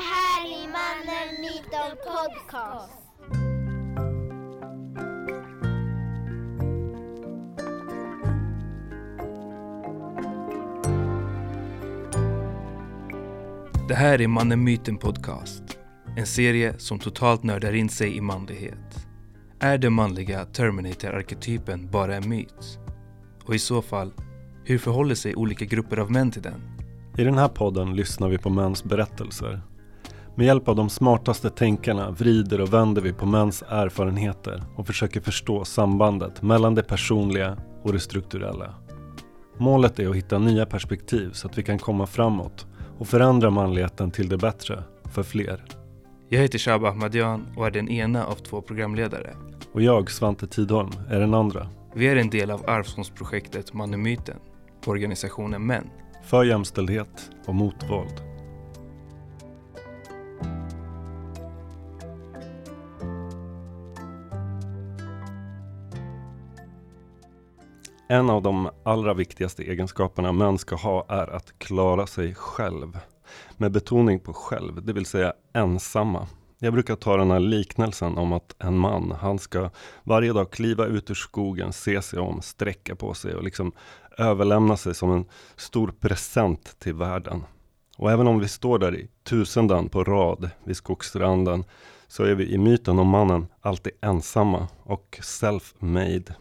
här är Mannen Myten Podcast. Det här är Mannen Myten Podcast. En serie som totalt nördar in sig i manlighet. Är den manliga Terminator-arketypen bara en myt? Och i så fall, hur förhåller sig olika grupper av män till den? I den här podden lyssnar vi på mäns berättelser. Med hjälp av de smartaste tänkarna vrider och vänder vi på mäns erfarenheter och försöker förstå sambandet mellan det personliga och det strukturella. Målet är att hitta nya perspektiv så att vi kan komma framåt och förändra manligheten till det bättre för fler. Jag heter Shab Ahmadian och är den ena av två programledare. Och jag, Svante Tidholm, är den andra. Vi är en del av arvsfondsprojektet Mannen Myten på organisationen Män. För jämställdhet och mot våld. En av de allra viktigaste egenskaperna män ska ha är att klara sig själv. Med betoning på själv, det vill säga ensamma. Jag brukar ta den här liknelsen om att en man, han ska varje dag kliva ut ur skogen, se sig om, sträcka på sig och liksom överlämna sig som en stor present till världen. Och även om vi står där i tusendan på rad vid skogsstranden så är vi i myten om mannen alltid ensamma och self-made.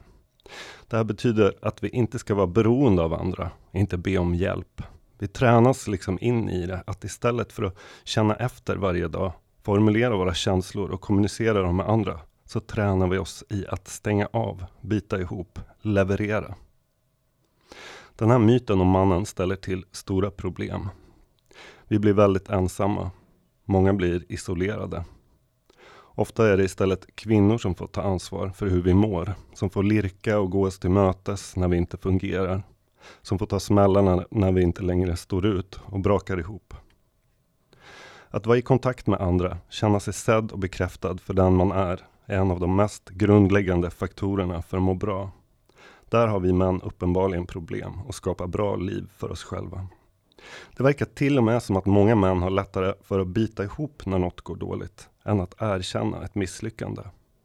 Det här betyder att vi inte ska vara beroende av andra, inte be om hjälp. Vi tränas liksom in i det, att istället för att känna efter varje dag, formulera våra känslor och kommunicera dem med andra, så tränar vi oss i att stänga av, bita ihop, leverera. Den här myten om mannen ställer till stora problem. Vi blir väldigt ensamma. Många blir isolerade. Ofta är det istället kvinnor som får ta ansvar för hur vi mår, som får lirka och gå oss till mötes när vi inte fungerar, som får ta smällarna när vi inte längre står ut och brakar ihop. Att vara i kontakt med andra, känna sig sedd och bekräftad för den man är, är en av de mest grundläggande faktorerna för att må bra. Där har vi män uppenbarligen problem och skapar bra liv för oss själva. Det verkar till och med som att många män har lättare för att bita ihop när något går dåligt, än att erkänna ett misslyckande.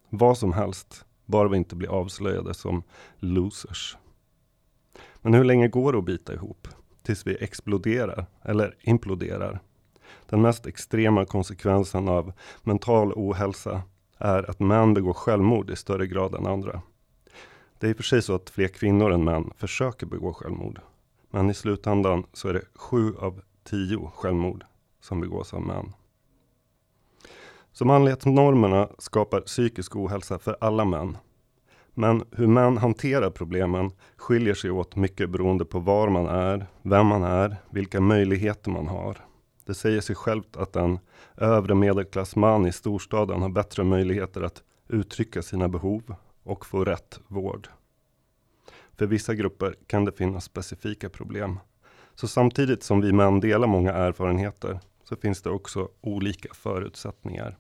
Vad som helst, bara vi inte blir avslöjade som losers. Men hur länge går det att bita ihop? Tills vi exploderar, eller imploderar. Den mest extrema konsekvensen av mental ohälsa är att män begår självmord i större grad än andra. Det är i och för sig så att fler kvinnor än män försöker begå självmord. Men i slutändan så är det sju av tio självmord som begås av män. Så manlighetsnormerna skapar psykisk ohälsa för alla män. Men hur män hanterar problemen skiljer sig åt mycket beroende på var man är, vem man är, vilka möjligheter man har. Det säger sig självt att en övre medelklassman i storstaden har bättre möjligheter att uttrycka sina behov och få rätt vård. För vissa grupper kan det finnas specifika problem. Så samtidigt som vi män delar många erfarenheter så finns det också olika förutsättningar.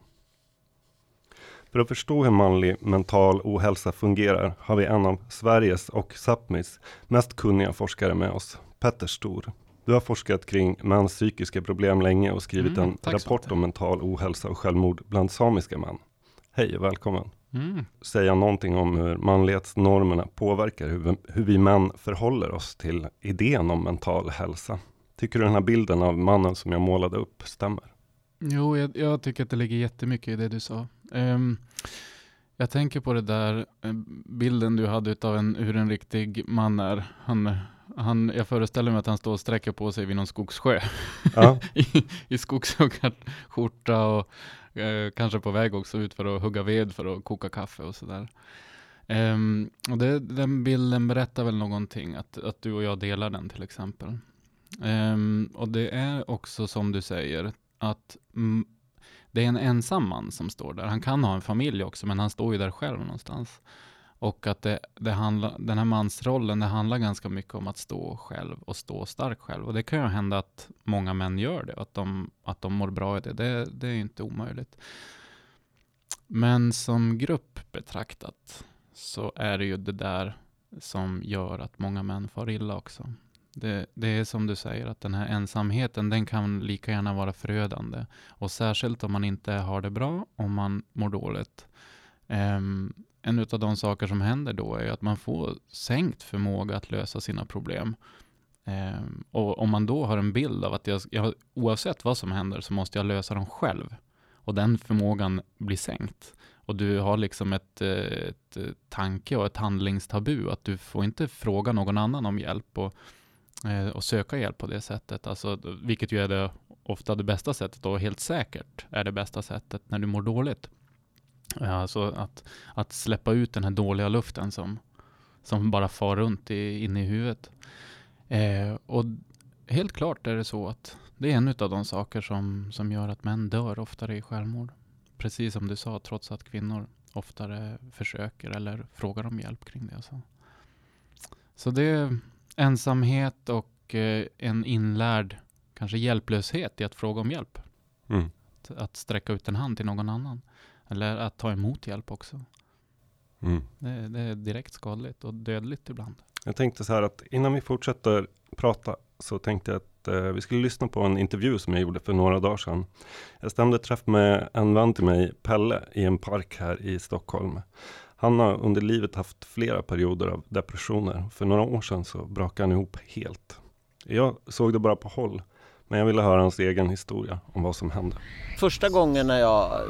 För att förstå hur manlig mental ohälsa fungerar har vi en av Sveriges och Sápmis mest kunniga forskare med oss, Petter Stor. Du har forskat kring mäns psykiska problem länge och skrivit Mm, en rapport om mental ohälsa och självmord bland samiska män. Hej och välkommen! Mm. säga någonting om hur manlighetsnormerna påverkar hur vi, hur vi män förhåller oss till idén om mental hälsa. Tycker du den här bilden av mannen som jag målade upp stämmer? Jo, jag, jag tycker att det ligger jättemycket i det du sa. Ehm, jag tänker på det där eh, bilden du hade av en, hur en riktig man är. Han, han, jag föreställer mig att han står och sträcker på sig vid någon skogssjö Ja, i, i skogshuggarskjorta och eh, kanske på väg också ut för att hugga ved för att koka kaffe och sådär. Ehm, och det, den bilden berättar väl någonting, att, att du och jag delar den till exempel. Um, och det är också som du säger, att mm, det är en ensam man som står där. Han kan ha en familj också, men han står ju där själv någonstans. Och att det, det handla, den här mansrollen, det handlar ganska mycket om att stå själv och stå stark själv. Och det kan ju hända att många män gör det, att de, att de mår bra i det. Det, det är inte omöjligt. Men som grupp betraktat så är det ju det där som gör att många män far illa också. Det, det är som du säger, att den här ensamheten, den kan lika gärna vara förödande. Och särskilt om man inte har det bra, om man mår dåligt. Um, en av de saker som händer då är att man får sänkt förmåga att lösa sina problem. Um, och om man då har en bild av att jag, jag, oavsett vad som händer så måste jag lösa dem själv. Och den förmågan blir sänkt. Och du har liksom ett, ett tanke och ett handlingstabu, att du får inte fråga någon annan om hjälp. Och Eh, och söka hjälp på det sättet. Alltså, vilket ju är det ofta det bästa sättet och helt säkert är det bästa sättet när du mår dåligt. Eh, alltså att, att släppa ut den här dåliga luften som, som bara far runt i, inne i huvudet. Eh, och helt klart är det så att det är en av de saker som, som gör att män dör oftare i självmord. Precis som du sa, trots att kvinnor oftare försöker eller frågar om hjälp kring det. Så, så det, ensamhet och eh, en inlärd kanske hjälplöshet i att fråga om hjälp. Mm. Att, att sträcka ut en hand till någon annan. Eller att ta emot hjälp också. Mm. Det, det, är direkt skadligt och dödligt ibland. Jag tänkte så här att innan vi fortsätter prata så tänkte jag att eh, vi skulle lyssna på en intervju som jag gjorde för några dagar sedan. Jag stämde träff med en vän till mig, Pelle, i en park här i Stockholm. Han har under livet haft flera perioder av depressioner. För några år sedan så brakade han ihop helt. Jag såg det bara på håll. Men jag ville höra hans egen historia om vad som hände. Första gången när jag,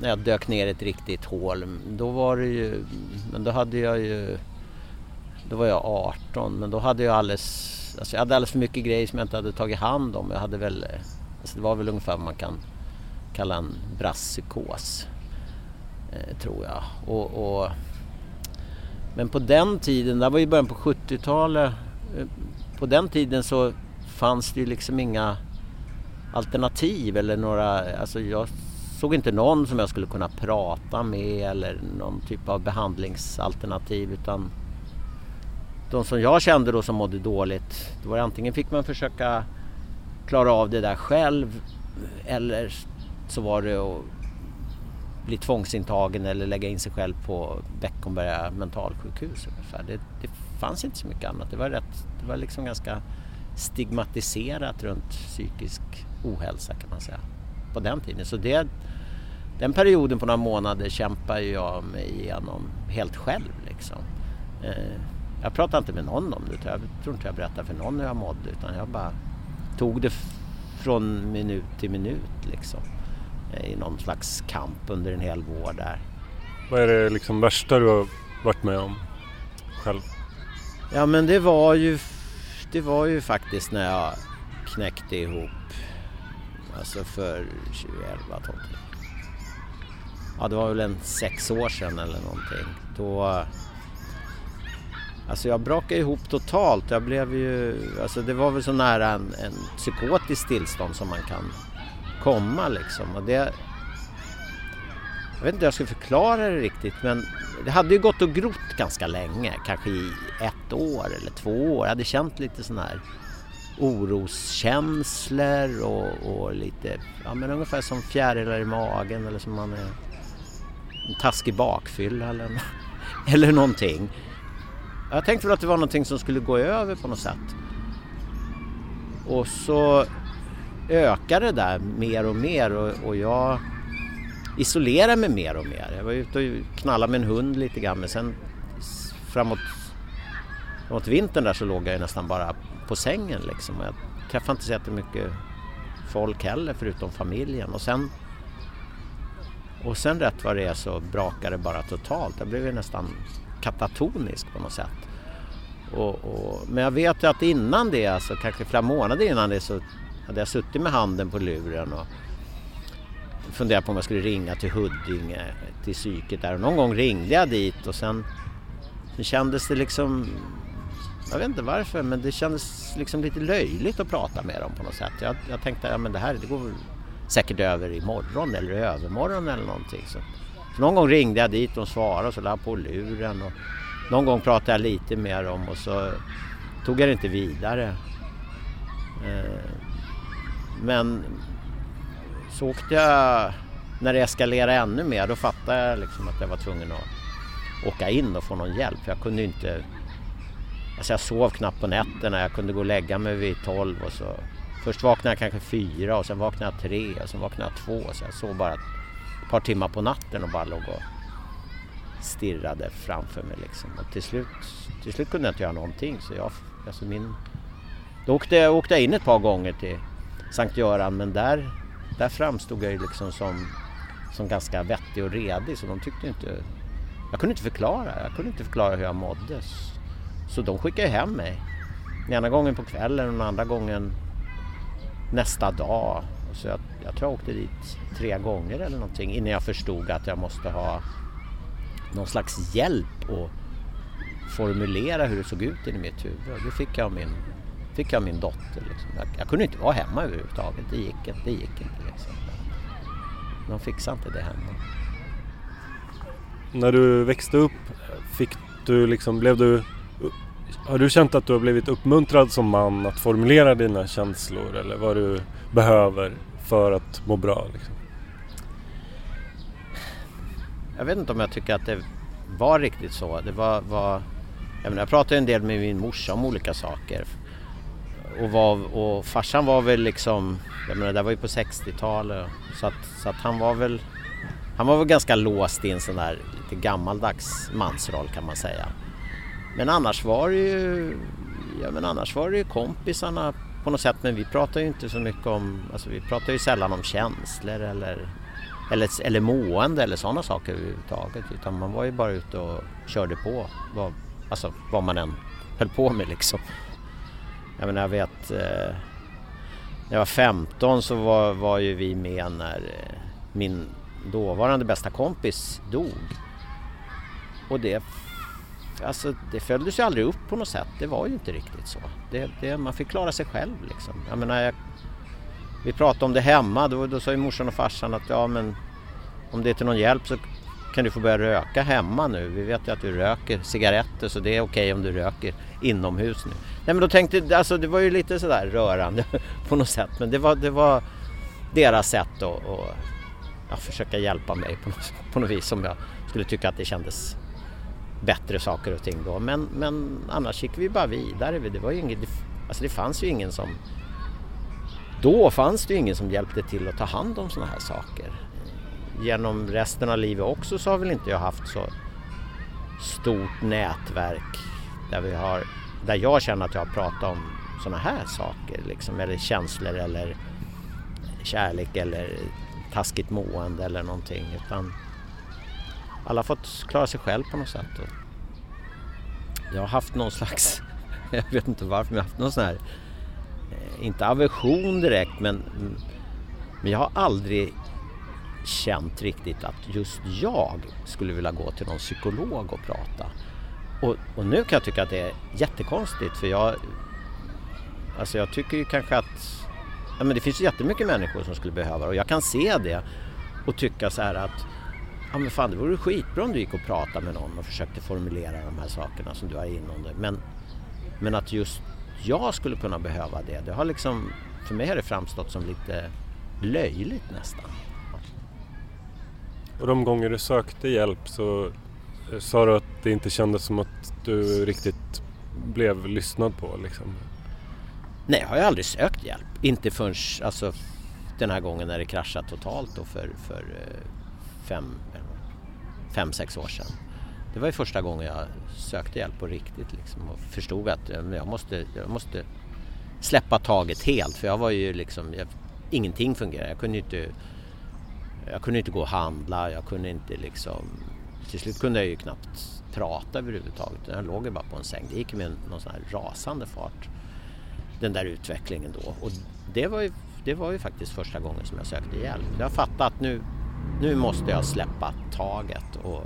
när jag dök ner i ett riktigt hål, då var det ju, men då hade jag ju, då var jag 18, men då hade jag alldeles, alltså jag hade alldeles för mycket grejer som jag inte hade tagit hand om. Jag hade väl, alltså det var väl ungefär vad man kan kalla en brasspsykos. Eh, tror jag. Och, och, men på den tiden, det var ju början på 70-talet. Eh, på den tiden så fanns det ju liksom inga alternativ eller några, alltså jag såg inte någon som jag skulle kunna prata med eller någon typ av behandlingsalternativ utan de som jag kände då som mådde dåligt, då var det antingen fick man försöka klara av det där själv eller så var det att bli tvångsintagen eller lägga in sig själv på Beckomberga mentalsjukhus ungefär. Det, det fanns inte så mycket annat. Det var, rätt, det var liksom ganska stigmatiserat runt psykisk ohälsa kan man säga på den tiden. Så det, den perioden på några månader kämpade jag mig igenom helt själv. Liksom. Eh, jag pratade inte med någon om det. Jag tror inte jag berättade för någon hur jag mådde utan jag bara tog det från minut till minut. Liksom i någon slags kamp under en hel vår där. Vad är det liksom värsta du har varit med om själv? Ja men det var ju, det var ju faktiskt när jag knäckte ihop. Alltså för 2011 12. Ja det var väl en sex år sedan eller någonting. Då Alltså jag brakade ihop totalt. Jag blev ju, alltså det var väl så nära en, en psykotisk tillstånd som man kan komma liksom. Och det, jag vet inte hur jag ska förklara det riktigt men det hade ju gått och grott ganska länge, kanske i ett år eller två år. Jag hade känt lite sån här oroskänslor och, och, lite, ja men ungefär som fjärilar i magen eller som man är en taskig bakfylla eller, eller någonting. Jag tänkte väl att det var någonting som skulle gå över på något sätt. Och så ökade det där mer och mer och, och jag isolerade mig mer och mer. Jag var ute och knallade med en hund lite grann men sen framåt, framåt vintern där så låg jag nästan bara på sängen liksom. Jag träffade inte så jättemycket folk heller förutom familjen och sen och sen rätt vad det är så brakade det bara totalt. Jag blev ju nästan katatonisk på något sätt. Och, och, men jag vet ju att innan det, alltså kanske flera månader innan det så hade jag suttit med handen på luren och funderat på om jag skulle ringa till Huddinge, till psyket där. Och någon gång ringde jag dit och sen, sen kändes det liksom, jag vet inte varför, men det kändes liksom lite löjligt att prata med dem på något sätt. Jag, jag tänkte, ja men det här det går säkert över imorgon eller i övermorgon eller någonting. Så, så någon gång ringde jag dit, och svarade och så la jag på luren. Och någon gång pratade jag lite med dem och så tog jag det inte vidare. Eh, men så åkte jag, när det eskalerade ännu mer, då fattade jag liksom att jag var tvungen att åka in och få någon hjälp. Jag kunde inte, Alltså jag sov knappt på nätterna, jag kunde gå och lägga mig vid tolv och så Först vaknade jag kanske fyra och sen vaknade jag tre och sen vaknade jag två så jag sov bara ett par timmar på natten och bara låg och stirrade framför mig liksom. Och till slut, till slut kunde jag inte göra någonting så jag, alltså min... Då åkte jag, åkte jag in ett par gånger till Sankt Göran men där, där framstod jag ju liksom som, som ganska vettig och redig så de tyckte inte... Jag kunde inte förklara, jag kunde inte förklara hur jag mådde. Så de skickade hem mig. Den ena gången på kvällen och den andra gången nästa dag. Så jag, jag tror jag åkte dit tre gånger eller någonting innan jag förstod att jag måste ha någon slags hjälp att formulera hur det såg ut i mitt huvud. Det fick jag av min, fick jag min dotter. Liksom. Jag, jag, kunde inte vara hemma överhuvudtaget. Det gick, det gick inte. Liksom. De fixade inte det hemma. När du växte upp, fick du liksom, blev du har du känt att du har blivit uppmuntrad som man att formulera dina känslor eller vad du behöver för att må bra? Liksom? Jag vet inte om jag tycker att det var riktigt så. Det var, var jag, menar, jag pratade en del med min morsa om olika saker. Och, var, och farsan var väl liksom, jag menar det var ju på 60-talet så att, så att han var väl han var väl ganska låst i en sån där lite gammaldags mansroll kan man säga. Men annars var det ju, ja men annars var det ju kompisarna på något sätt. Men vi pratar ju inte så mycket om, alltså vi pratar ju sällan om känslor eller, eller, eller mående eller sådana saker överhuvudtaget. Utan man var ju bara ute och körde på. Vad, alltså vad man än höll på med liksom. Jag menar jag vet, eh, när jag var 15 så var, var ju vi med när eh, min dåvarande bästa kompis dog. Och det alltså, det följdes ju aldrig upp på något sätt. Det var ju inte riktigt så. Det, det, man fick klara sig själv liksom. Jag menar, jag, vi pratade om det hemma. Då, då sa ju morsan och farsan att ja, men om det är till någon hjälp så kan du få börja röka hemma nu. Vi vet ju att du röker cigaretter så det är okej om du röker inomhus nu. Nej men då tänkte alltså det var ju lite sådär rörande på något sätt. Men det var, det var deras sätt att, att ja, försöka hjälpa mig på något, på något vis som jag skulle tycka att det kändes bättre saker och ting då. Men, men annars gick vi bara vidare. Det, var ju inget, alltså det fanns ju ingen som... Då fanns det ju ingen som hjälpte till att ta hand om sådana här saker. Genom resten av livet också så har väl inte jag haft så stort nätverk där, vi har, där jag känner att jag har pratat om sådana här saker. Liksom, eller känslor eller kärlek eller taskigt mående eller någonting. Utan alla har fått klara sig själv på något sätt. Och jag har haft någon slags, jag vet inte varför, men jag har haft någon sån här, eh, inte aversion direkt men, men jag har aldrig känt riktigt att just jag skulle vilja gå till någon psykolog och prata. Och, och, nu kan jag tycka att det är jättekonstigt för jag, alltså jag tycker ju kanske att ja men det finns jättemycket människor som skulle behöva det och jag kan se det och tycka så här att ja men fan det vore skitbra om du gick och pratade med någon och försökte formulera de här sakerna som du har inom dig. Men, men att just jag skulle kunna behöva det, det har liksom, för mig har det framstått som lite löjligt nästan. Och de gånger du sökte hjälp så eh, sa du att det inte kändes som att du riktigt blev lyssnad på liksom? Nej, jag har ju aldrig sökt hjälp. Inte förrän alltså, den här gången när det kraschade totalt då för, för eh, fem, eh, fem, sex år sedan. Det var ju första gången jag sökte hjälp på riktigt liksom och förstod att jag måste, jag måste släppa taget helt för jag var ju liksom, jag, ingenting fungerade. Jag kunde inte jag kunde inte gå och handla, jag kunde inte liksom till slut kunde jag ju knappt prata överhuvudtaget. Jag låg ju bara på en säng. Det gick med någon sån här rasande fart. Den där utvecklingen då. Och det var ju, det var ju faktiskt första gången som jag sökte hjälp. Jag fattade att nu, nu måste jag släppa taget och,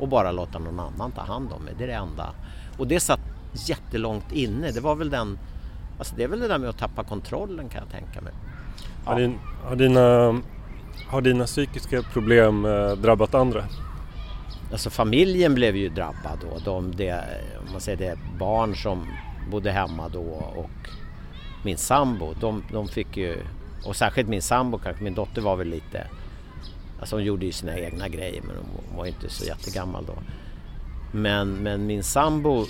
och bara låta någon annan ta hand om mig. Det är det enda. Och det satt jättelångt inne. Det var väl den, alltså det är väl det där med att tappa kontrollen kan jag tänka mig. Ja. Har, din, har, dina, har dina psykiska problem eh, drabbat andra? Alltså familjen blev ju drabbad då. De, det, om man säger det barn som bodde hemma då och min sambo, de, de fick ju, och särskilt min sambo kanske, min dotter var väl lite Alltså hon gjorde ju sina egna grejer men hon var ju inte så jättegammal då. Men, men min sambo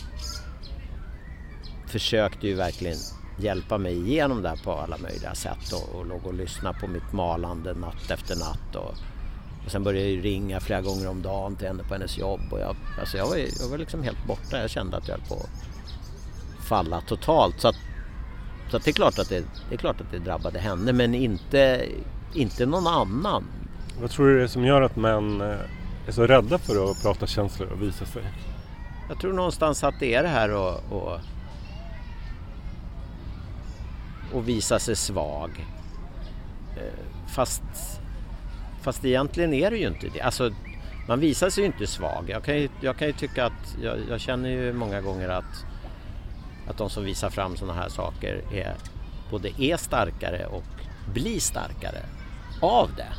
försökte ju verkligen hjälpa mig igenom det här på alla möjliga sätt och, och låg och lyssnade på mitt malande natt efter natt. Och, och sen började jag ringa flera gånger om dagen till henne på hennes jobb och jag, alltså jag, var, jag var liksom helt borta. Jag kände att jag höll på att falla totalt. Så, att, så att det, är klart att det, det är klart att det drabbade henne men inte, inte någon annan. Vad tror du det är som gör att män eh, är så rädda för att prata känslor och visa sig? Jag tror någonstans att det är det här och, och, och visa sig svag. Eh, fast, fast egentligen är det ju inte det. Alltså, man visar sig ju inte svag. Jag kan ju, jag kan ju tycka att, jag, jag känner ju många gånger att, att de som visar fram sådana här saker är, både är starkare och blir starkare av det.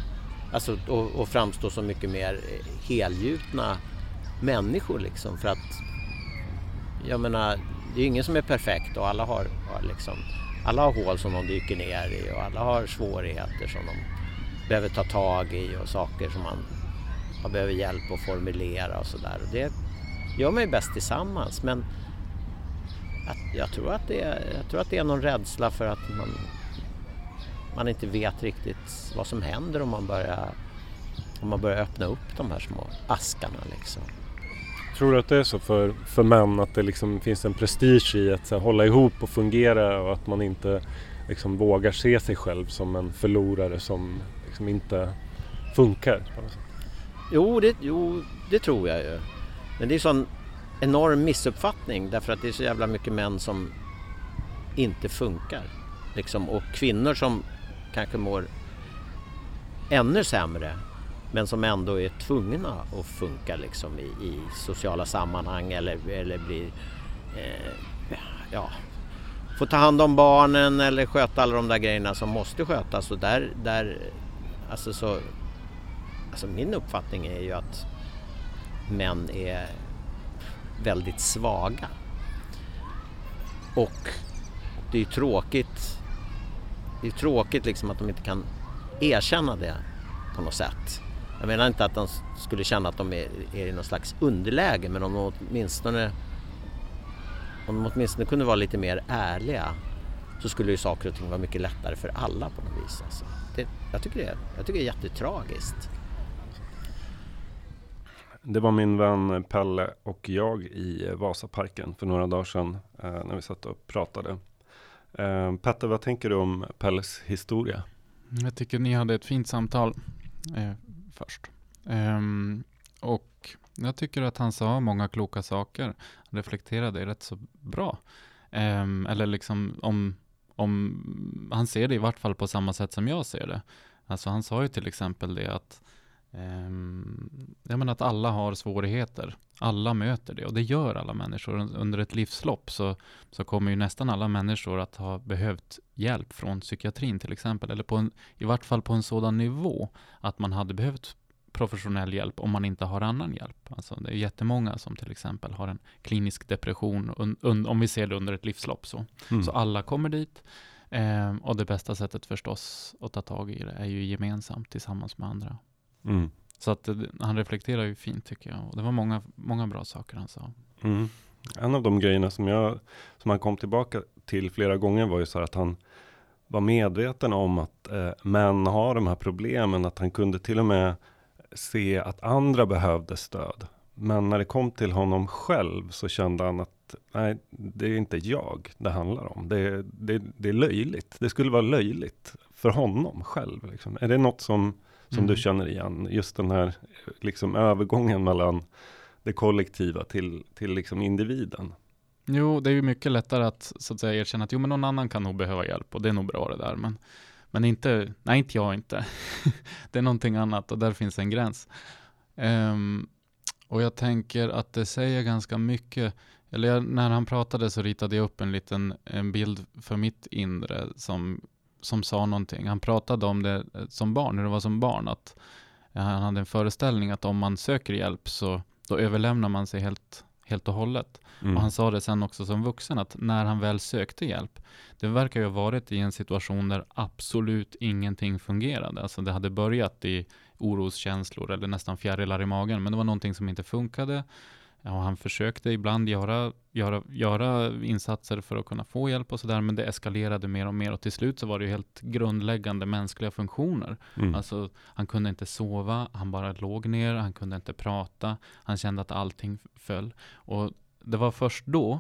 Alltså och, och framstår som mycket mer eh, helgjutna människor liksom för att jag menar det är ju ingen som är perfekt och alla har, har liksom alla har hål som de dyker ner i och alla har svårigheter som de behöver ta tag i och saker som man behöver hjälp att formulera och sådär. Det gör man ju bäst tillsammans men jag tror, att det är, jag tror att det är någon rädsla för att man, man inte vet riktigt vad som händer om man börjar, om man börjar öppna upp de här små askarna. Liksom. Tror du att det är så för, för män att det liksom finns en prestige i att här, hålla ihop och fungera och att man inte liksom, vågar se sig själv som en förlorare som liksom inte funkar? Jo det, jo, det tror jag ju. Men det är en sån enorm missuppfattning därför att det är så jävla mycket män som inte funkar. Liksom, och kvinnor som kanske mår ännu sämre men som ändå är tvungna att funka liksom i, i sociala sammanhang eller, eller blir eh, ja, får ta hand om barnen eller sköta alla de där grejerna som måste skötas och där, där alltså så alltså min uppfattning är ju att män är väldigt svaga och det är ju tråkigt det är tråkigt liksom att de inte kan erkänna det på något sätt. Jag menar inte att de skulle känna att de är, är i någon slags underläge men om de åtminstone om de åtminstone kunde vara lite mer ärliga så skulle ju saker och ting vara mycket lättare för alla på något vis. Alltså. Det, jag, tycker det, jag tycker det är jättetragiskt. Det var min vän Pelle och jag i Vasaparken för några dagar sedan eh, när vi satt och pratade. Eh, Petter, vad tänker du om Pelles historia? Jag tycker ni hade ett fint samtal. Först. Um, och jag tycker att han sa många kloka saker. Han reflekterade rätt så bra. Um, eller liksom om, om, han ser det i vart fall på samma sätt som jag ser det. Alltså han sa ju till exempel det att Um, jag menar att alla har svårigheter. Alla möter det och det gör alla människor. Under ett livslopp så, så kommer ju nästan alla människor att ha behövt hjälp från psykiatrin till exempel. Eller på en, i vart fall på en sådan nivå att man hade behövt professionell hjälp om man inte har annan hjälp. Alltså det är jättemånga som till exempel har en klinisk depression un, un, om vi ser det under ett livslopp. Så, mm. så alla kommer dit. Eh, och det bästa sättet förstås att ta tag i det är ju gemensamt tillsammans med andra. Mm. Så att han reflekterar ju fint tycker jag. Och det var många, många bra saker han sa. Mm. En av de grejerna som, jag, som han kom tillbaka till flera gånger var ju så att han var medveten om att eh, män har de här problemen. Att han kunde till och med se att andra behövde stöd. Men när det kom till honom själv så kände han att nej, det är inte jag det handlar om. Det, det, det är löjligt. Det skulle vara löjligt för honom själv. Liksom. Är det något som som mm. du känner igen. Just den här liksom övergången mellan det kollektiva till, till liksom individen. Jo, det är ju mycket lättare att, så att säga, erkänna att jo, men någon annan kan nog behöva hjälp och det är nog bra det där. Men, men inte, nej, inte jag inte. det är någonting annat och där finns en gräns. Um, och jag tänker att det säger ganska mycket. Eller jag, när han pratade så ritade jag upp en liten en bild för mitt inre som som sa någonting. Han pratade om det eh, som barn, hur det var som barn. Att han hade en föreställning att om man söker hjälp så då överlämnar man sig helt, helt och hållet. Mm. Och han sa det sen också som vuxen att när han väl sökte hjälp, det verkar ju ha varit i en situation där absolut ingenting fungerade. Alltså det hade börjat i oroskänslor eller nästan fjärilar i magen, men det var någonting som inte funkade. Ja, han försökte ibland göra, göra, göra insatser för att kunna få hjälp och sådär, men det eskalerade mer och mer och till slut så var det ju helt grundläggande mänskliga funktioner. Mm. Alltså, han kunde inte sova, han bara låg ner, han kunde inte prata, han kände att allting föll. Och det var först då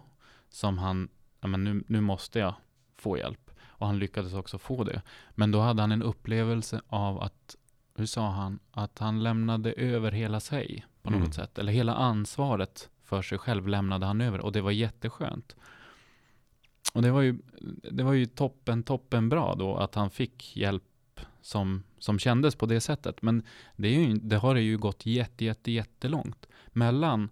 som han, ja men nu, nu måste jag få hjälp. Och han lyckades också få det. Men då hade han en upplevelse av att, hur sa han, att han lämnade över hela sig på något Mm. sätt. Eller hela ansvaret för sig själv lämnade han över och det var jätteskönt. Och det var ju, det var ju toppen, toppen bra då att han fick hjälp som, som kändes på det sättet. Men det, är ju, det har ju gått jätte, jätte, jättelångt mellan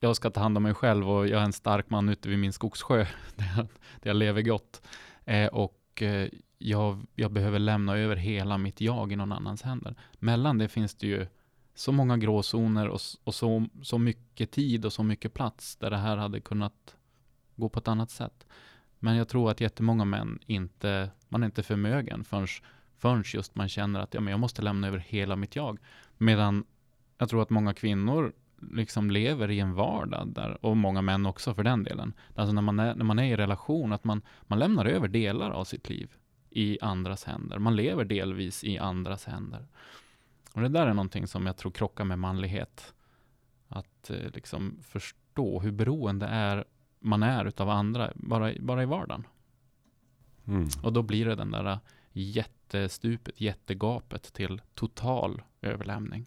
jag ska ta hand om mig själv och jag är en stark man ute vid min skogssjö där jag, där jag lever gott. Eh, och eh, jag, jag behöver lämna över hela mitt jag i någon annans händer. Mellan det finns det ju så många gråzoner och, och så, så mycket tid och så mycket plats där det här hade kunnat gå på ett annat sätt. Men jag tror att jättemånga män inte, man är inte förmögen förrän, förrän just man känner att ja, men jag måste lämna över hela mitt jag. Medan jag tror att många kvinnor liksom lever i en vardag där, och många män också för den delen. Alltså när man är, när man är i relation, att man, man lämnar över delar av sitt liv i andras händer. Man lever delvis i andras händer. Och det där är någonting som jag tror krockar med manlighet. Att eh, liksom förstå hur beroende är, man är utav andra, bara, bara i vardagen. Mm. Och då blir det den där jättestupet, jättegapet till total överlämning.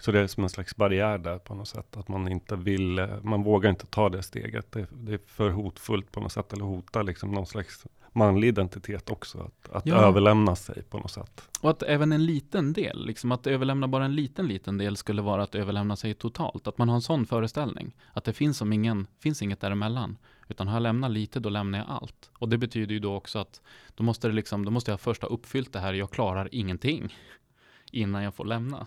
Så det är som en slags barriär där på något sätt. Att man inte vill, eh, man vågar inte ta det steget. Det, det är för hotfullt på något sätt. Eller hotar liksom någon slags manlig identitet också. Att, att Ja. överlämna sig på något sätt. Och att även en liten del, liksom att överlämna bara en liten, liten del skulle vara att överlämna sig totalt. Att man har en sån föreställning. Att det finns, som ingen, finns inget däremellan. Utan har jag lämnat lite, då lämnar jag allt. Och det betyder ju då också att då måste, det liksom, då måste jag först ha uppfyllt det här, jag klarar ingenting. Innan jag får lämna.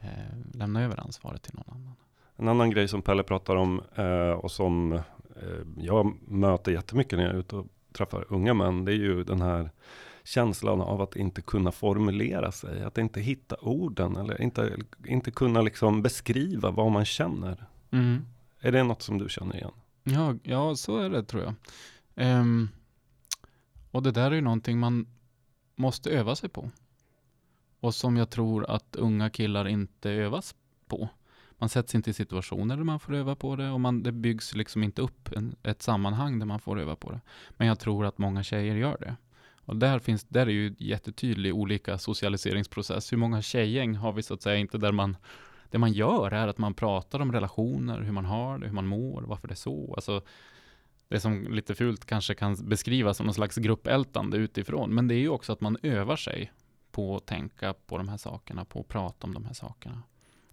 Eh, lämna över ansvaret till någon annan. En annan grej som Pelle pratar om eh, och som eh, jag möter jättemycket när jag är ute och träffar unga män. Det är ju den här känslan av att inte kunna formulera sig. Att inte hitta orden eller inte, inte kunna liksom beskriva vad man känner. Mm. Är det något som du känner igen? Ja, ja, så är det tror jag. Ehm, och det där är ju någonting man måste öva sig på. Och som jag tror att unga killar inte övas på. Man sätts inte i situationer där man får öva på det och man, det byggs liksom inte upp en, ett sammanhang där man får öva på det. Men jag tror att många tjejer gör det. Och där, finns, där är ju jättetydlig olika socialiseringsprocess. Hur många tjejgäng har vi så att säga inte där man det man gör är att man pratar om relationer, hur man har det, hur man mår, varför det är så. Alltså, det som lite fult kanske kan beskrivas som någon slags gruppältande utifrån. Men det är ju också att man övar sig på att tänka på de här sakerna, på att prata om de här sakerna.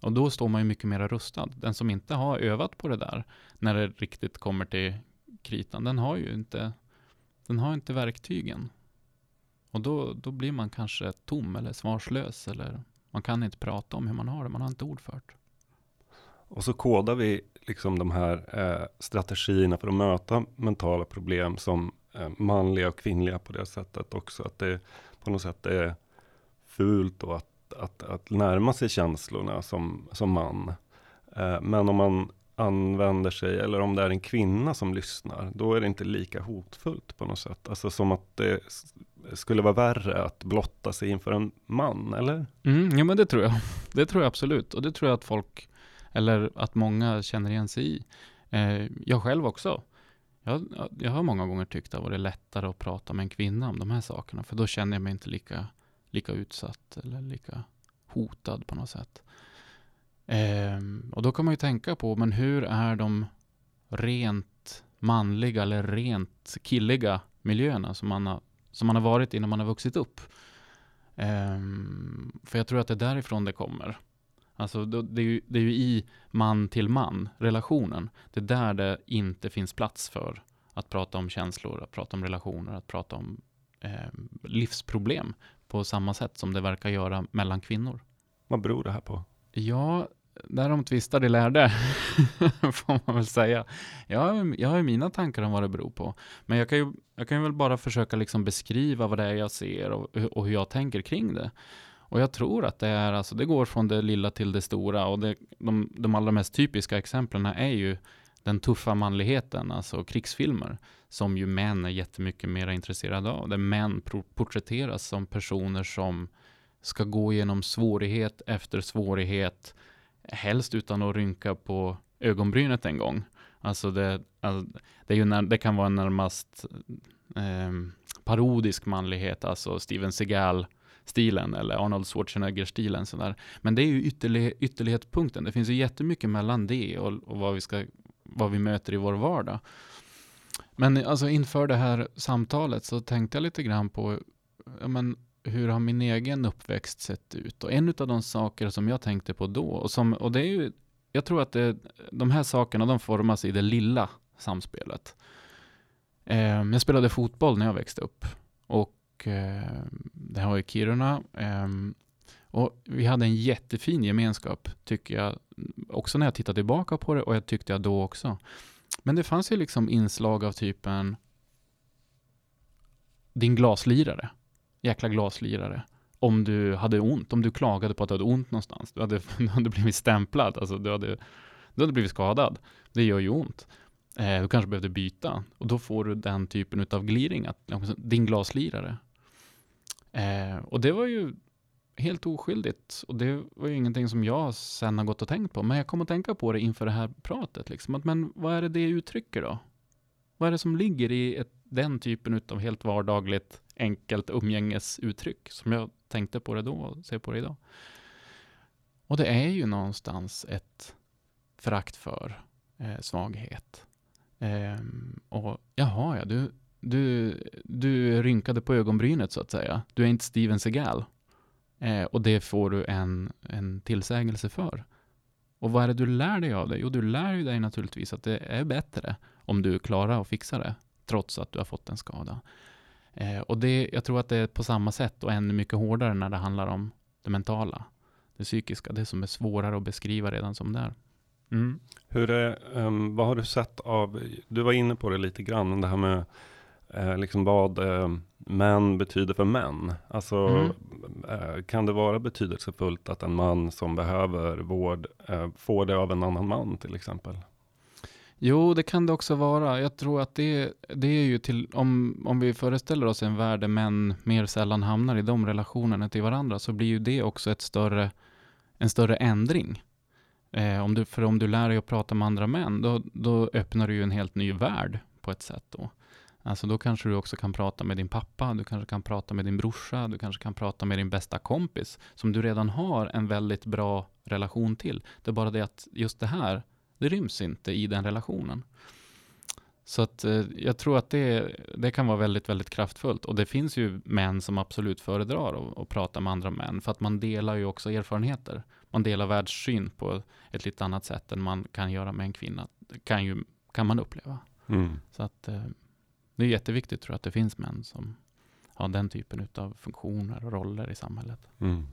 Och då står man ju mycket mer rustad. Den som inte har övat på det där, när det riktigt kommer till kritan, den har ju inte, den har inte verktygen. Och då, då blir man kanske tom eller svarslös eller man kan inte prata om hur man har det, man har inte ord för det. Och så kodar vi liksom de här eh, strategierna för att möta mentala problem som eh, manliga och kvinnliga på det sättet också. Att det på något sätt är fult och att, att, att närma sig känslorna som, som man. Eh, men om man använder sig, eller om det är en kvinna som lyssnar, då är det inte lika hotfullt på något sätt. Alltså som att det skulle vara värre att blotta sig inför en man, eller? Mm, ja men det tror jag. Det tror jag absolut. Och det tror jag att folk, eller att många känner igen sig i. Eh, jag själv också. Jag, jag har många gånger tyckt att det har varit lättare att prata med en kvinna om de här sakerna. För då känner jag mig inte lika, lika utsatt eller lika hotad på något sätt. Ehm, och då kan man ju tänka på, men hur är de rent manliga eller rent killiga miljöerna som man har, som man har varit i när man har vuxit upp? Ehm, för jag tror att det är därifrån det kommer. Alltså det, är ju, det är ju i man till man relationen. Det är där det inte finns plats för att prata om känslor, att prata om relationer, att prata om eh, livsproblem på samma sätt som det verkar göra mellan kvinnor. Vad beror det här på? Ja, därom tvistar de lärde, får man väl säga. Jag, har- jag har mina tankar om vad det beror på. Men jag kan ju, jag kan ju väl bara försöka liksom beskriva vad det är jag ser och, och hur jag tänker kring det. Och jag tror att det är, alltså det går från det lilla till det stora och det, de, de allra mest typiska exemplen är ju den tuffa manligheten, alltså krigsfilmer, som ju män är jättemycket mer intresserade av, där män porträtteras som personer som ska gå igenom svårighet efter svårighet, helst utan att rynka på ögonbrynet en gång. Alltså det, alltså det, är ju när, det kan vara en närmast eh, parodisk manlighet, alltså Steven Seagal-stilen eller Arnold Schwarzenegger-stilen. Sådär. Men det är ju ytterlig, ytterlighetspunkten. Det finns ju jättemycket mellan det och, och vad, vi ska, vad vi möter i vår vardag. Men alltså inför det här samtalet så tänkte jag lite grann på ja, men, hur har min egen uppväxt sett ut? Och en av de saker som jag tänkte på då, och, som, och det är ju, jag tror att det, de här sakerna de formas i det lilla samspelet. Eh, jag spelade fotboll när jag växte upp och eh, det här var i Kiruna. Eh, och vi hade en jättefin gemenskap, tycker jag, också när jag tittar tillbaka på det och jag tyckte jag då också. Men det fanns ju liksom inslag av typen din glaslirare, jäkla glaslirare. Om du hade ont, om du klagade på att du hade ont någonstans, du hade, du hade blivit stämplad, alltså du hade, du hade blivit skadad. Det gör ju ont. Eh, du kanske behövde byta och då får du den typen av gliring, att, din glaslirare. Eh, och det var ju helt oskyldigt. Och det var ju ingenting som jag sen har gått och tänkt på. Men jag kom att tänka på det inför det här pratet. Liksom. Att, men vad är det det uttrycker då? Vad är det som ligger i ett, den typen av helt vardagligt, enkelt umgängesuttryck som jag tänkte på det då och ser på det idag? Och det är ju någonstans ett förakt för eh, svaghet. Eh, och jaha, ja, du, du, du rynkade på ögonbrynet så att säga. Du är inte Steven Seagal. Eh, och det får du en, en tillsägelse för. Och vad är det du lär dig av det? Jo, du lär dig naturligtvis att det är bättre om du klarar att fixa det, trots att du har fått en skada. Eh, och det, jag tror att det är på samma sätt och ännu mycket hårdare när det handlar om det mentala, det psykiska, det som är svårare att beskriva redan som det är. Mm. Hur är, um, vad har du sett av, du var inne på det lite grann, det här med eh, liksom vad eh, män betyder för män. Alltså, mm. eh, kan det vara betydelsefullt att en man som behöver vård eh, får det av en annan man till exempel? Jo, det kan det också vara. Jag tror att det, det är ju till, om, om vi föreställer oss en värld där män mer sällan hamnar i de relationerna till varandra, så blir ju det också ett större, en större ändring. Eh, om du, för om du lär dig att prata med andra män, då, då öppnar du ju en helt ny värld på ett sätt då. Alltså då kanske du också kan prata med din pappa, du kanske kan prata med din brorsa, du kanske kan prata med din bästa kompis, som du redan har en väldigt bra relation till. Det är bara det att just det här, det ryms inte i den relationen. Så att eh, jag tror att det, det kan vara väldigt, väldigt kraftfullt. Och det finns ju män som absolut föredrar att, prata med andra män, för att man delar ju också erfarenheter. Man delar världssyn på ett lite annat sätt än man kan göra med en kvinna. Kan, ju, kan man uppleva. Mm. Så att eh, det är jätteviktigt tror jag att det finns män som har den typen av funktioner och roller i samhället. Mm.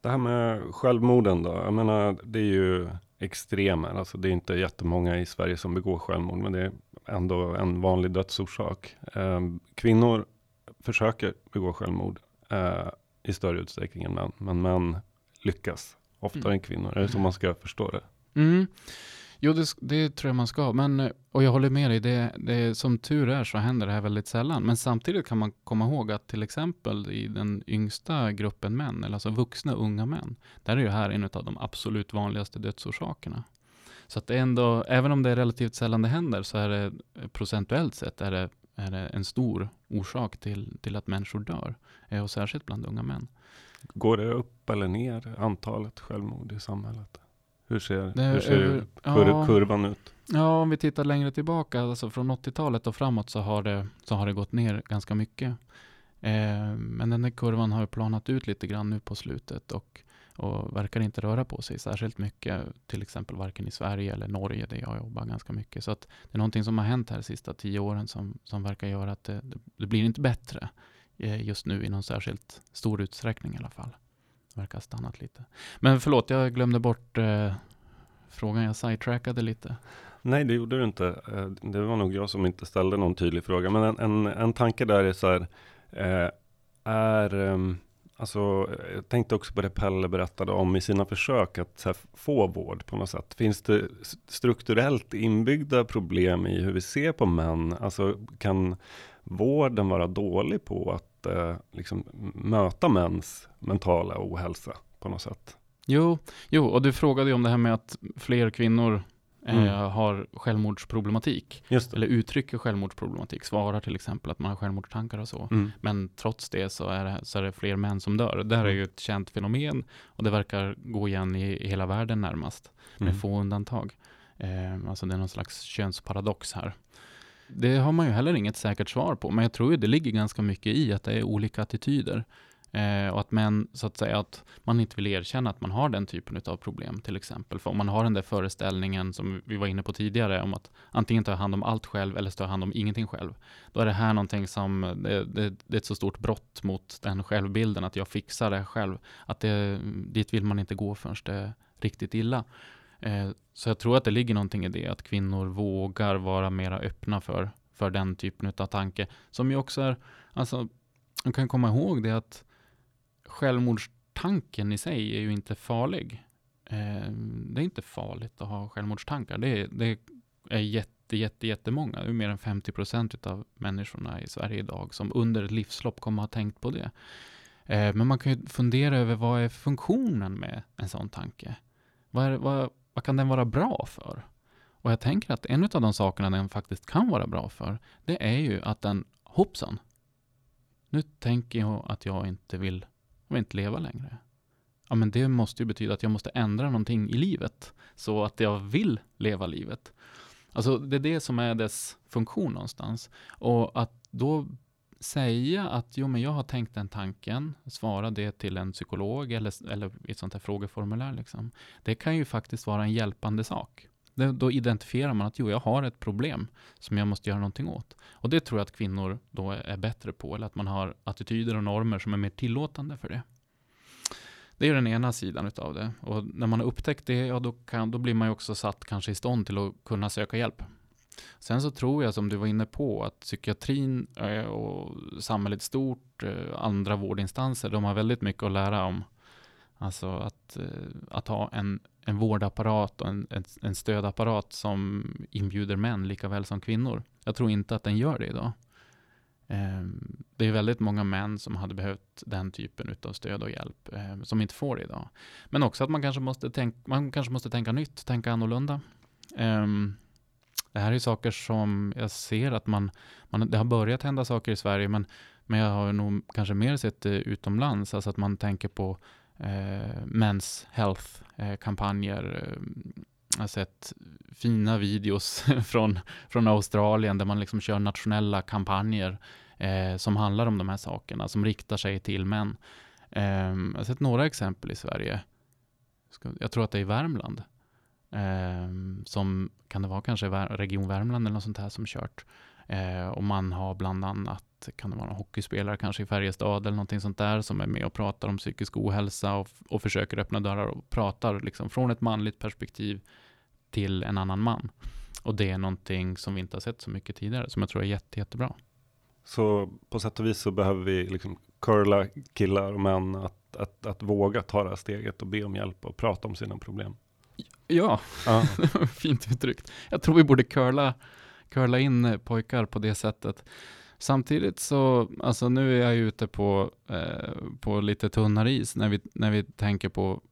Det här med självmorden då? Jag menar, det är ju extremer. Alltså det är inte jättemånga i Sverige som begår självmord, men det är ändå en vanlig dödsorsak. Eh, kvinnor försöker begå självmord eh, i större utsträckning än män, men män lyckas oftare mm. än kvinnor. Är det så man ska förstå det? Mm. Jo, det, det, tror jag man ska. Men, eh, och jag håller med dig, det, det, som tur är så händer det här väldigt sällan. Men samtidigt kan man komma ihåg att till exempel i den yngsta gruppen män, eller alltså vuxna unga män, där är ju här en av de absolut vanligaste dödsorsakerna. Så att det är ändå, även om det är relativt sällan det händer, så är det eh, procentuellt sett är det, är det en stor orsak till, till att människor dör. Eh, och särskilt bland unga män. Går det upp eller ner, antalet självmord i samhället? Hur ser, det, hur ser kur, ja, kurvan ut? Ja, om vi tittar längre tillbaka, alltså från 80-talet och framåt så har det, så har det gått ner ganska mycket. Eh, men den där kurvan har planat ut lite grann nu på slutet och, och verkar inte röra på sig särskilt mycket, till exempel varken i Sverige eller Norge där jag jobbar ganska mycket. Så att det är någonting som har hänt här de sista tio åren som, som verkar göra att det, det, det blir inte bättre eh, just nu i någon särskilt stor utsträckning i alla fall verkar ha stannat lite. Men förlåt, jag glömde bort eh, frågan. Jag sidetrackade lite. Nej, det gjorde du inte. Eh, det var nog jag som inte ställde någon tydlig fråga. Men en, en, en tanke där är så här. Eh, är, eh, Alltså, jag tänkte också på det Pelle berättade om i sina försök att här, få vård på något sätt. Finns det strukturellt inbyggda problem i hur vi ser på män? Alltså, kan vården vara dålig på att eh, liksom, möta mäns mentala ohälsa på något sätt? Jo, jo, och du frågade ju om det här med att fler kvinnor eh, Mm. har självmordsproblematik. Eller uttrycker självmordsproblematik. Svarar till exempel att man har självmordstankar och så. Mm. Men trots det så är det, så är det fler män som dör. Det här är ju ett känt fenomen och det verkar gå igen i, i hela världen närmast. Med Mm. få undantag. Eh, alltså det är någon slags könsparadox här. Det har man ju heller inget säkert svar på, men jag tror ju det ligger ganska mycket i att det är olika attityder. Eh, och att män, så att säga, att man inte vill erkänna att man har den typen av problem till exempel. För om man har den där föreställningen som vi var inne på tidigare om att antingen ta hand om allt själv eller ta hand om ingenting själv. Då är det här någonting som, det, det, det är ett så stort brott mot den självbilden att jag fixar det själv. Att det, dit vill man inte gå förrän det är riktigt illa. Eh, så jag tror att det ligger någonting i det, att kvinnor vågar vara mera öppna för, för den typen av tanke. Som ju också är, alltså, man kan komma ihåg det att självmordstanken i sig är ju inte farlig. Eh, det är inte farligt att ha självmordstankar. Det är, det är jätte, jätte, jättemånga. Det är mer än 50 procent av människorna i Sverige idag som under ett livslopp kommer att ha tänkt på det. Eh, men man kan ju fundera över vad är funktionen med en sån tanke? Vad, är, vad, vad kan den vara bra för? Och jag tänker att en av de sakerna den faktiskt kan vara bra för, det är ju att den, hoppsan, nu tänker jag att jag inte vill, jag vill inte leva längre. Ja, men det måste ju betyda att jag måste ändra någonting i livet, så att jag vill leva livet. Alltså det är det som är dess funktion någonstans. Och att då säga att jo, men jag har tänkt den tanken, svara det till en psykolog eller, eller i ett sånt här frågeformulär, liksom. det kan ju faktiskt vara en hjälpande sak. Det, då identifierar man att jo, jag har ett problem som jag måste göra någonting åt. Och det tror jag att kvinnor då är bättre på, eller att man har attityder och normer som är mer tillåtande för det. Det är den ena sidan utav det. Och när man har upptäckt det, ja då, kan, då blir man ju också satt kanske i stånd till att kunna söka hjälp. Sen så tror jag, som du var inne på, att psykiatrin eh, och samhället stort, eh, andra vårdinstanser, de har väldigt mycket att lära om. Alltså att, eh, att ha en, en vårdapparat och en, en, stödapparat som inbjuder män lika väl som kvinnor. Jag tror inte att den gör det idag. Ehm, det är väldigt många män som hade behövt den typen av stöd och hjälp ehm, som inte får det idag. Men också att man kanske måste, tänka, man kanske måste tänka nytt, tänka annorlunda. Ehm, det här är saker som jag ser att man, man, det har börjat hända saker i Sverige, men, men jag har nog kanske mer sett det utomlands, alltså att man tänker på eh, Men's Health-kampanjer. Eh, eh, jag har sett fina videos från, från Australien där man liksom kör nationella kampanjer eh, som handlar om de här sakerna, som riktar sig till män. Eh, jag har sett några exempel i Sverige. Jag tror att det är i Värmland. Eh, som kan det vara kanske Region Värmland eller något sånt här som kört. Eh, och man har bland annat, kan det vara någon hockeyspelare kanske i Färjestad eller någonting sånt där som är med och pratar om psykisk ohälsa och, och försöker öppna dörrar och pratar liksom från ett manligt perspektiv till en annan man. Och det är någonting som vi inte har sett så mycket tidigare, som jag tror är jätte, jättebra. Så på sätt och vis så behöver vi liksom curla killar och män att, att, att våga ta det här steget och be om hjälp och prata om sina problem. Ja, Ja, fint uttryckt. Jag tror vi borde curla, curla in eh, pojkar på det sättet. Samtidigt så, alltså nu är jag ute på, eh, på lite tunnare is när vi, när vi tänker på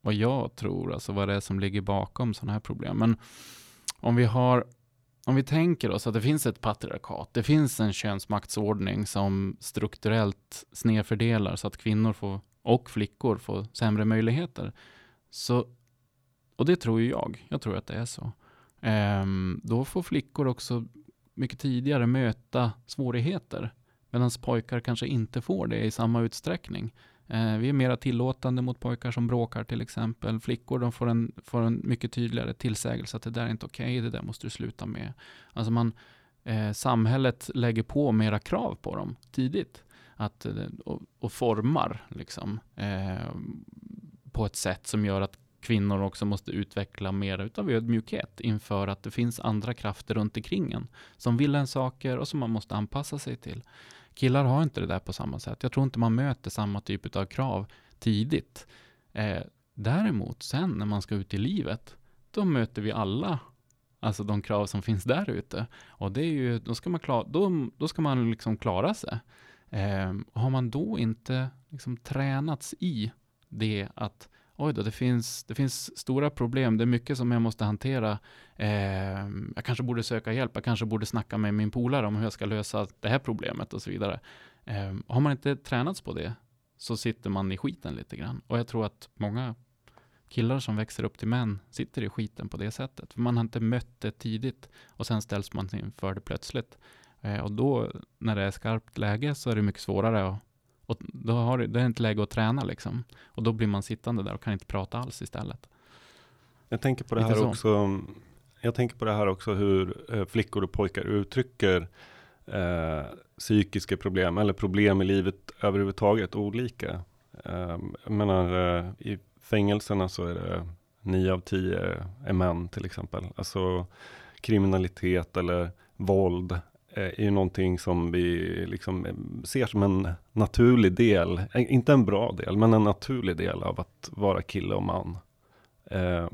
vad jag tror, alltså vad det är som ligger bakom sådana här problem. Men om vi har, om vi tänker oss att det finns ett patriarkat, det finns en könsmaktsordning som strukturellt snedfördelar så att kvinnor får, och flickor får sämre möjligheter. Så, och det tror ju jag, jag tror att det är så. Ehm, då får flickor också mycket tidigare möta svårigheter. Medan pojkar kanske inte får det i samma utsträckning. Eh, vi är mera tillåtande mot pojkar som bråkar till exempel. Flickor de får, en, får en mycket tydligare tillsägelse att det där är inte okej, det där måste du sluta med. Alltså man, eh, samhället lägger på mera krav på dem tidigt. Att, eh, och, och formar liksom, eh, på ett sätt som gör att kvinnor också måste utveckla mer utav ödmjukhet inför att det finns andra krafter runt omkring en som vill en saker och som man måste anpassa sig till. Killar har inte det där på samma sätt. Jag tror inte man möter samma typ av krav tidigt. Eh, däremot sen när man ska ut i livet, då möter vi alla Alltså de krav som finns där ute. Och det är ju, då ska man, klara, då, då ska man liksom klara sig. Eh, har man då inte liksom tränats i det att oj då, det finns, det finns stora problem, det är mycket som jag måste hantera. Eh, jag kanske borde söka hjälp, jag kanske borde snacka med min polare om hur jag ska lösa det här problemet och så vidare. Eh, har man inte tränats på det så sitter man i skiten lite grann. Och jag tror att många killar som växer upp till män sitter i skiten på det sättet. För man har inte mött det tidigt och sen ställs man inför det plötsligt. Eh, och då, när det är skarpt läge, så är det mycket svårare att och då har det, det är inte läge att träna liksom. Och då blir man sittande där och kan inte prata alls istället. Jag tänker på det här också. Jag tänker på det här också hur eh, flickor och pojkar uttrycker eh, psykiska problem eller problem i livet överhuvudtaget olika. Eh, jag menar eh, i fängelserna så är det nio av tio är män till exempel. Alltså kriminalitet eller våld Eh, är ju någonting som vi liksom eh, ser som en naturlig del, eh, inte en bra del, men en naturlig del av att vara kille och man. Eh,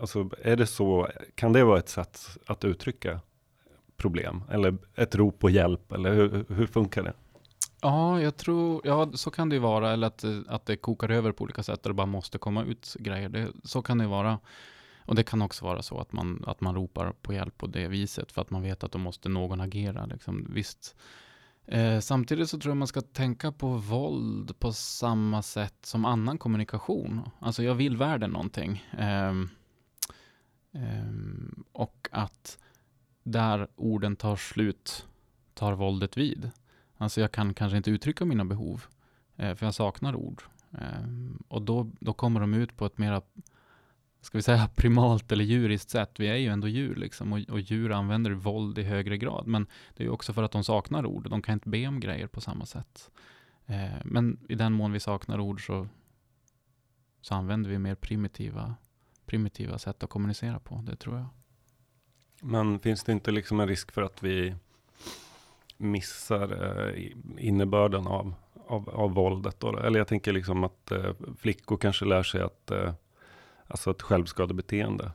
alltså är det så, kan det vara ett sätt att uttrycka problem? Eller ett rop på hjälp? Eller hur, hur funkar det? Ja, jag tror, ja så kan det ju vara, eller att, att det kokar över på olika sätt och det bara måste komma ut grejer. Det, så kan det ju vara. Och det kan också vara så att man, att man ropar på hjälp på det viset för att man vet att då måste någon agera. Liksom. Visst. Eh, samtidigt så tror jag man ska tänka på våld på samma sätt som annan kommunikation. Alltså jag vill världen någonting. Eh, eh, och att där orden tar slut tar våldet vid. Alltså jag kan kanske inte uttrycka mina behov eh, för jag saknar ord. Ehm, och då, då kommer de ut på ett mera ska vi säga primalt eller djuriskt sätt. Vi är ju ändå djur liksom och, och djur använder våld i högre grad. Men det är ju också för att de saknar ord. De kan inte be om grejer på samma sätt. Eh, men i den mån vi saknar ord så, så använder vi mer primitiva, primitiva sätt att kommunicera på. Det tror jag. Men finns det inte liksom en risk för att vi missar eh, innebörden av, av, av våldet? Då? Eller jag tänker liksom att eh, flickor kanske lär sig att eh, Alltså ett självskadebeteende.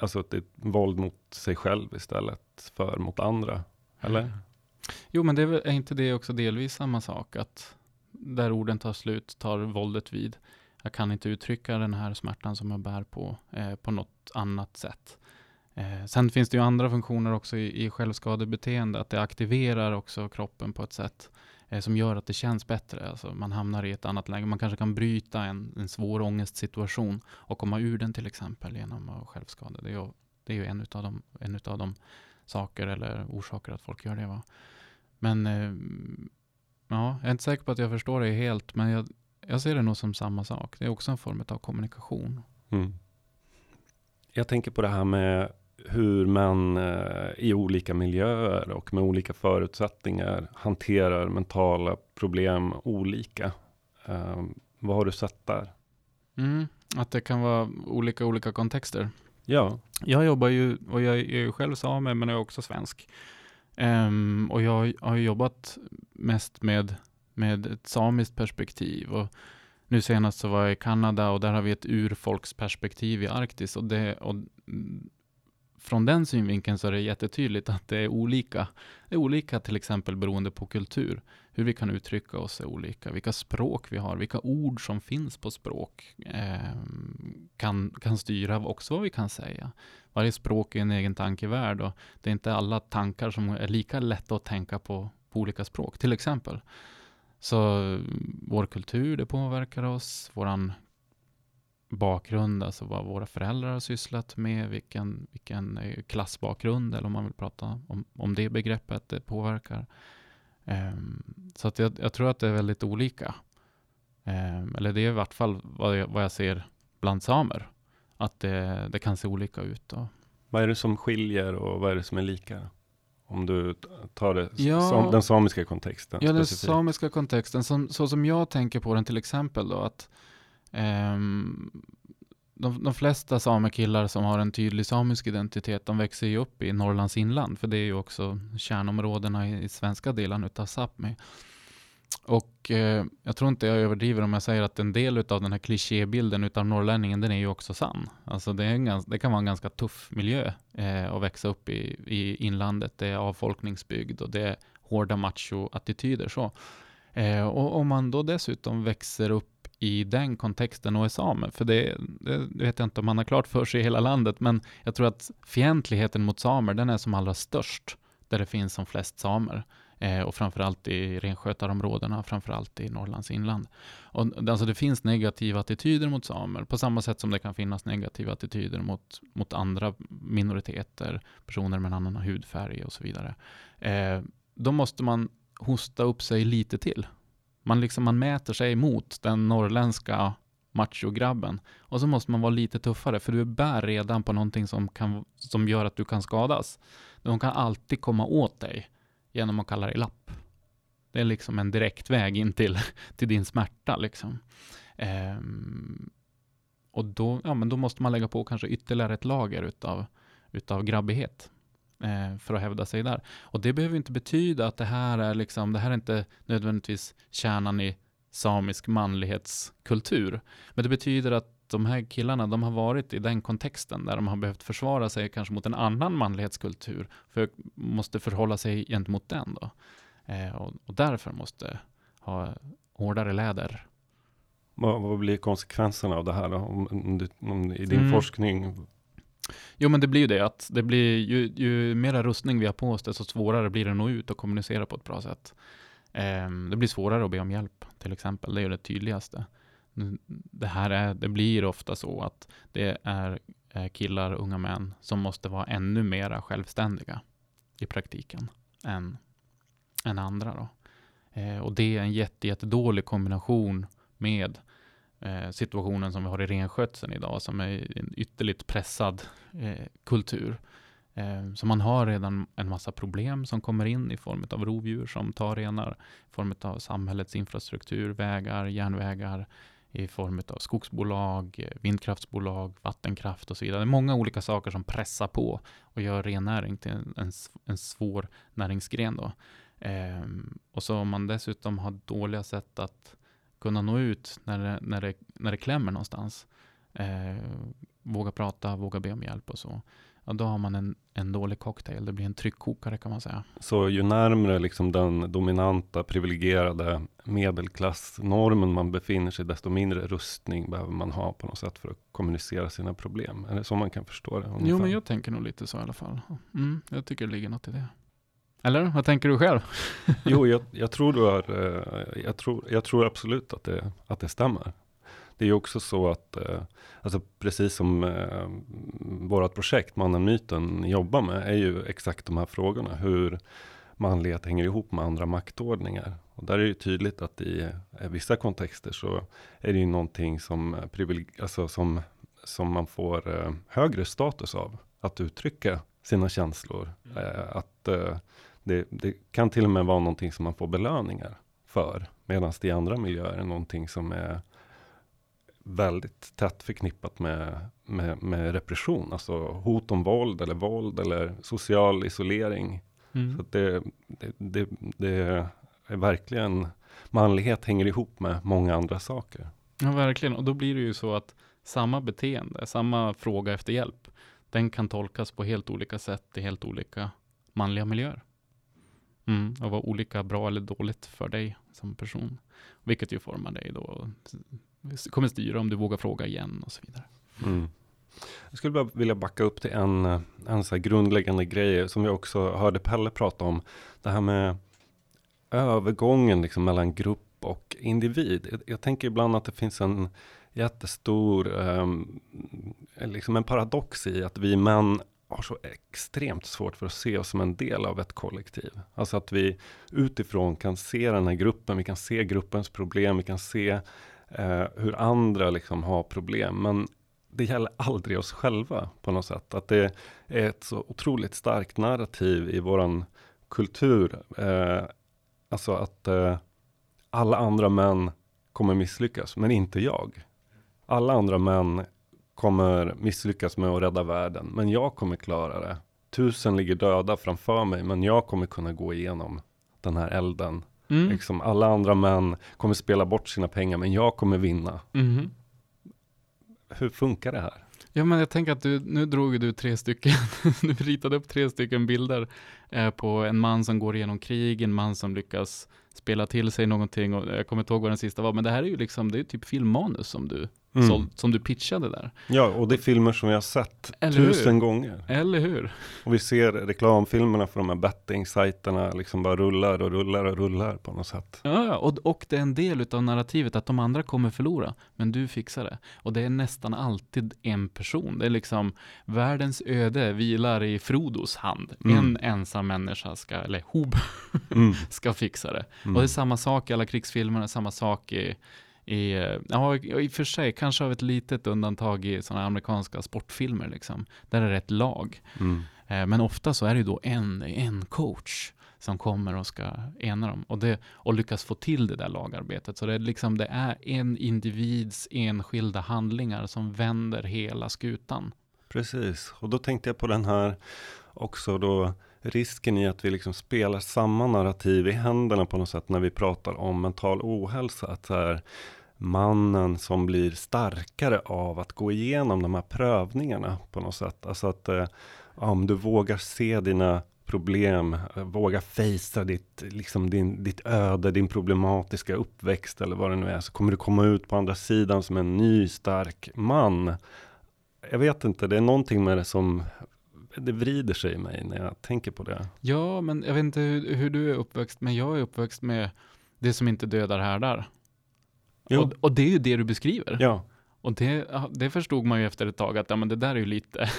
Alltså ett, ett våld mot sig själv istället för mot andra. Eller? Mm. Jo, men det är, är inte det också delvis samma sak? Att där orden tar slut tar våldet vid. Jag kan inte uttrycka den här smärtan som jag bär på eh, på något annat sätt. Eh, sen finns det ju andra funktioner också i, i självskadebeteende, att det aktiverar också kroppen på ett sätt eh, som gör att det känns bättre. Alltså man hamnar i ett annat läge. Man kanske kan bryta en, en svår ångestsituation och komma ur den till exempel genom att självskada. Det är ju, det är ju en av de, en utav de saker eller orsaker att folk gör det. Va? Men eh, ja, jag är inte säker på att jag förstår det helt, men jag, jag ser det nog som samma sak. Det är också en form av kommunikation. Mm. Jag tänker på det här med hur man eh, i olika miljöer och med olika förutsättningar hanterar mentala problem olika. Eh, vad har du sett där? Mm, att det kan vara olika olika kontexter. Ja. Jag jobbar ju, och jag är ju själv same, men jag är också svensk. Um, och jag har jobbat mest med, med ett samiskt perspektiv. Och nu senast så var jag i Kanada och där har vi ett urfolksperspektiv i Arktis. Och, det, och från den synvinkeln så är det jättetydligt att det är olika. Det är olika till exempel beroende på kultur. Hur vi kan uttrycka oss är olika. Vilka språk vi har, vilka ord som finns på språk eh, kan, kan styra också vad vi kan säga. Varje språk är en egen tankevärld och det är inte alla tankar som är lika lätta att tänka på på olika språk, till exempel. Så vår kultur, det påverkar oss. Vår bakgrund, alltså vad våra föräldrar har sysslat med, vilken, vilken eh, klassbakgrund, eller om man vill prata om, om det begreppet, det påverkar. Um, så att jag, jag, tror att det är väldigt olika. Um, eller det är i vart fall vad jag, vad jag ser bland samer, att det, det kan se olika ut. Då. Vad är det som skiljer och vad är det som är lika? Om du tar det, ja, som, den samiska kontexten. Ja, specifikt. den samiska kontexten, som, så som jag tänker på den till exempel då, att Um, de, de flesta samekillar som har en tydlig samisk identitet, de växer ju upp i Norrlands inland, för det är ju också kärnområdena i, i svenska delen utav Sápmi. Och eh, jag tror inte jag överdriver om jag säger att en del av den här klichébilden utav norrlänningen, den är ju också sann. Alltså det, är en gans, det kan vara en ganska tuff miljö eh, att växa upp i, i inlandet. Det är avfolkningsbygd och det är hårda macho-attityder. Så. Eh, och om man då dessutom växer upp i den kontexten och är same, för det, det, det vet jag inte om man har klart för sig i hela landet, men jag tror att fientligheten mot samer, den är som allra störst där det finns som flest samer. Eh, och framförallt i renskötarområdena, framförallt i Norrlands inland. Och, alltså det finns negativa attityder mot samer, på samma sätt som det kan finnas negativa attityder mot, mot andra minoriteter, personer med en annan hudfärg och så vidare. Eh, då måste man hosta upp sig lite till. Man, liksom, man mäter sig mot den norrländska machograbben. Och så måste man vara lite tuffare, för du bär redan på någonting som, kan, som gör att du kan skadas. De kan alltid komma åt dig genom att kalla dig lapp. Det är liksom en direkt väg in till, till din smärta. Liksom. Ehm, och då, ja, men då måste man lägga på kanske ytterligare ett lager utav, utav grabbighet för att hävda sig där. Och det behöver inte betyda att det här är liksom, det här är inte nödvändigtvis kärnan i samisk manlighetskultur. Men det betyder att de här killarna, de har varit i den kontexten där de har behövt försvara sig kanske mot en annan manlighetskultur, för måste förhålla sig gentemot den då. Eh, och, och, därför måste ha hårdare läder. Vad, vad blir konsekvenserna av det här då? Om, om, om i din mm. forskning? Jo, men det blir ju det att det blir ju, ju mera rustning vi har på oss, desto svårare blir det att nå ut och kommunicera på ett bra sätt. Eh, det blir svårare att be om hjälp, till exempel. Det är ju det tydligaste det här är, det blir ofta så att det är eh, killar, unga män, som måste vara ännu mera självständiga i praktiken än, än andra. Då. Eh, och det är en jätte, jättedålig kombination med Eh, situationen som vi har i renskötseln idag, som är en ytterligt pressad eh, kultur. Eh, så man har redan en massa problem som kommer in i form av rovdjur som tar renar, i form av samhällets infrastruktur, vägar, järnvägar, i form av skogsbolag, vindkraftsbolag, vattenkraft och så vidare. Det är många olika saker som pressar på och gör rennäring till en, en, svår näringsgren. Då. Ehm, och så om man dessutom har dåliga sätt att kunna nå ut när det, när det, när det klämmer någonstans, ehm, våga prata, våga be om hjälp och så, ja, då har man en, en dålig cocktail. Det blir en tryckkokare kan man säga. Så ju närmre liksom den dominanta, privilegierade medelklassnormen man befinner sig, desto mindre rustning behöver man ha på något sätt för att kommunicera sina problem. Är det så man kan förstå det? Ungefär? Jo, men jag tänker nog lite så i alla fall. Mm, jag tycker det ligger något i det. Eller vad tänker du själv? jo, jag, jag, tror du har, eh, jag, tror, jag tror absolut att det, att det stämmer det är också så att, eh, alltså precis som eh, vårt projekt, Mannen Myten, jobbar med, är ju exakt de här frågorna. Hur manlighet hänger ihop med andra maktordningar. Och där är det tydligt att i vissa kontexter så är det ju någonting som, alltså som, som man får högre status av. Att uttrycka sina känslor. Mm. Att det, det, kan till och med vara någonting som man får belöningar för. Medan det i andra miljöer är någonting som är väldigt tätt förknippat med, med, med, repression, alltså hot om våld eller våld eller social isolering. Mm. Så det, det, det, är verkligen, manlighet hänger ihop med många andra saker. Ja, verkligen. Och då blir det ju så att samma beteende, samma fråga efter hjälp, den kan tolkas på helt olika sätt i helt olika manliga miljöer. Mm, och vara olika bra eller dåligt för dig som person. Vilket ju formar dig då kommer styra om du vågar fråga igen och så vidare. Mm. Jag skulle bara vilja backa upp till en, eh, en så grundläggande grej som vi också hörde Pelle prata om. Det här med övergången liksom mellan grupp och individ. Jag, jag tänker ibland att det finns en jättestor, um, liksom en paradox i att vi män har så extremt svårt för att se oss som en del av ett kollektiv. Alltså att vi utifrån kan se den här gruppen, vi kan se gruppens problem, vi kan se eh, hur andra liksom har problem. Men det gäller aldrig oss själva på något sätt. Att det är ett så otroligt starkt narrativ i våran kultur. Eh, alltså att eh, alla andra män kommer misslyckas, men inte jag. Alla andra män kommer misslyckas med att rädda världen, men jag kommer klara det. Tusen ligger döda framför mig, men jag kommer kunna gå igenom den här elden. Mm. Liksom alla andra män kommer spela bort sina pengar, men jag kommer vinna. Mhm. Hur funkar det här? Ja, men jag tänker att du, nu drog du tre stycken, du ritade upp tre stycken bilder eh, på en man som går igenom krig, en man som lyckas spela till sig någonting och jag kommer inte ihåg vad den sista var, men det här är ju liksom, det är typ filmmanus som du, Mm. såld, som du pitchade där. Ja, och det är filmer som vi har sett Eller hur? tusen gånger. Eller hur? Och vi ser reklamfilmerna för de här betting-sajterna liksom bara rullar och rullar och rullar på något sätt. Ja, och, och det är en del utav narrativet att de andra kommer förlora, men du fixar det. Och det är nästan alltid en person. Det är liksom världens öde vilar i Frodos hand. Mm. En ensam människa ska, eller hob, Mm. ska fixa det. Mm. Och det är samma sak i alla krigsfilmerna, samma sak i, i, ja, i och för sig, kanske av ett litet undantag i sådana amerikanska sportfilmer liksom. Där är det ett lag. Mm. Eh, Men ofta så är det då en, en coach som kommer och ska ena dem och, det, och lyckas få till det där lagarbetet. Så det är, liksom, det är en individs enskilda handlingar som vänder hela skutan. Precis, och då tänkte jag på den här också då risken i att vi liksom spelar samma narrativ i händerna på något sätt när vi pratar om mental ohälsa. Att så här, mannen som blir starkare av att gå igenom de här prövningarna på något sätt. Alltså att eh, om du vågar se dina problem, eh, våga fejsa ditt, liksom din, ditt öde, din problematiska uppväxt eller vad det nu är, så kommer du komma ut på andra sidan som en ny stark man. Jag vet inte, det är någonting med det som det vrider sig i mig när jag tänker på det. Ja, men jag vet inte hur, hur du är uppväxt, men jag är uppväxt med det som inte dödar härdar. Och, och det är ju det du beskriver. Ja, Och det, det förstod man ju efter ett tag att ja, men det där är ju lite,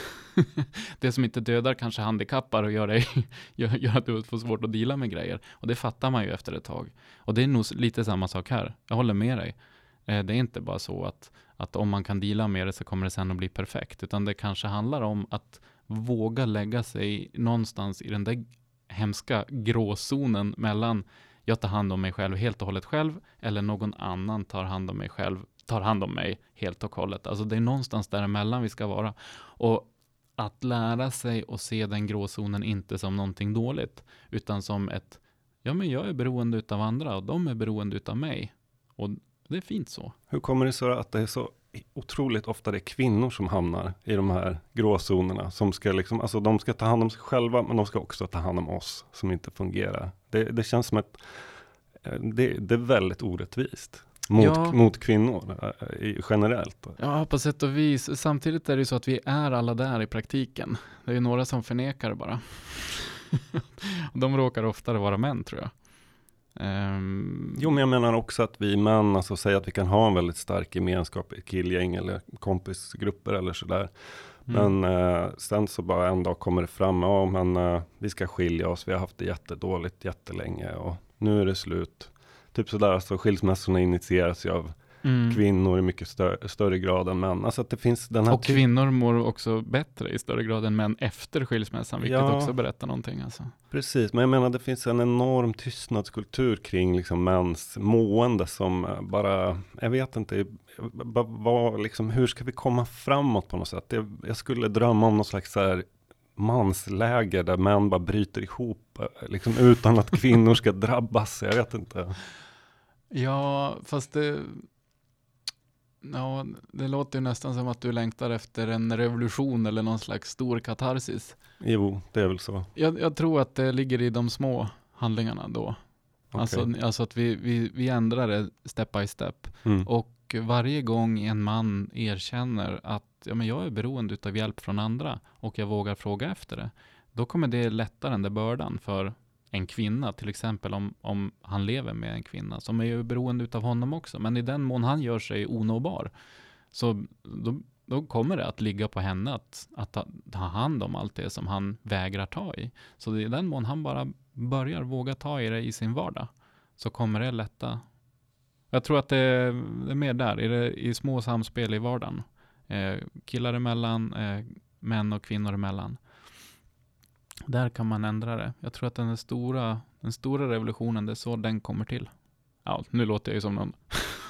det som inte dödar kanske handikappar och gör, dig, gör, gör att du får svårt att dela med grejer. Och det fattar man ju efter ett tag. Och det är nog lite samma sak här. Jag håller med dig. Eh, Det är inte bara så att, att om man kan dela med det så kommer det sen att bli perfekt, utan det kanske handlar om att våga lägga sig någonstans i den där hemska gråzonen mellan jag tar hand om mig själv helt och hållet själv eller någon annan tar hand om mig själv, tar hand om mig helt och hållet. Alltså det är någonstans däremellan vi ska vara. Och att lära sig och se den gråzonen inte som någonting dåligt, utan som ett, ja men jag är beroende utav andra och de är beroende utav mig. Och det är fint så. hur kommer det sig att det är så otroligt ofta det är kvinnor som hamnar i de här gråzonerna som ska liksom, alltså de ska ta hand om sig själva men de ska också ta hand om oss som inte fungerar. Det, det känns som att eh, det, det är väldigt orättvist mot, Ja. mot kvinnor eh, generellt. Ja, på sätt och vis. Samtidigt är det ju så att vi är alla där i praktiken. Det är ju några som förnekar bara. De råkar oftare vara män tror jag. Ehm, Jo, men jag menar också att vi män, alltså säga att vi kan ha en väldigt stark gemenskap i killgäng eller kompisgrupper eller sådär. mm. Men eh, sen så bara en dag kommer det fram, ja men eh, vi ska skilja oss, vi har haft det jättedåligt jättelänge och nu är det slut. Typ sådär, så skilsmässorna initieras ju av Mm. kvinnor i mycket stö- större grad än män. Alltså att det finns den här Och kvinnor mår också bättre i större grad än män efter skilsmässan, vilket Ja. också berättar någonting. Alltså. Precis, men jag menar det finns en enorm tystnadskultur kring liksom mäns mående som eh, bara, jag vet inte, vad, vad, liksom, hur ska vi komma framåt på något sätt? Jag, jag skulle drömma om något slags så här mansläger där män bara bryter ihop, eh, liksom utan att kvinnor ska drabbas, jag vet inte. Ja, fast det... Ja, det låter ju nästan som att du längtar efter en revolution eller någon slags stor katarsis. Jo, det är väl så. Jag, jag tror att det ligger i de små handlingarna då. Okej. Alltså, alltså att vi, vi, vi ändrar det step by step. Mm. Och varje gång en man erkänner att ja, men jag är beroende av hjälp från andra och jag vågar fråga efter det, då kommer det lätta den där bördan för en kvinna, till exempel om, om han lever med en kvinna som är ju beroende av honom också. Men i den mån han gör sig onåbar, så då, då kommer det att ligga på henne att, att ta, ta hand om allt det som han vägrar ta i. Så i den mån han bara börjar våga ta i det i sin vardag, så kommer det lätta jag tror att det är, det är mer där, i, det, i små samspel i vardagen. Eh, killar emellan, eh, män och kvinnor emellan. Där kan man ändra det. Jag tror att den stora, den stora revolutionen, det är så den kommer till. Ja, nu låter jag ju som någon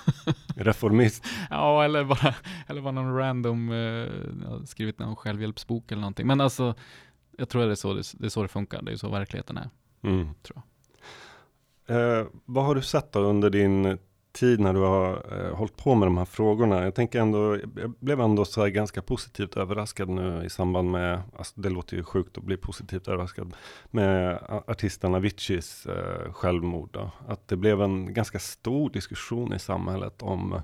Reformist. ja, eller bara, eller bara någon random, eh, skrivit någon självhjälpsbok eller någonting. Men alltså, jag tror att det är så det, det, är så det funkar. Det är så verkligheten är. Mm. Tror eh, vad har du sett då under din tid när du har eh, hållit på med de här frågorna. Jag tänker ändå, jag blev ändå så ganska positivt överraskad nu i samband med, alltså det låter ju sjukt att bli positivt överraskad, med artisten Aviciis eh, självmord. Då. Att det blev en ganska stor diskussion i samhället om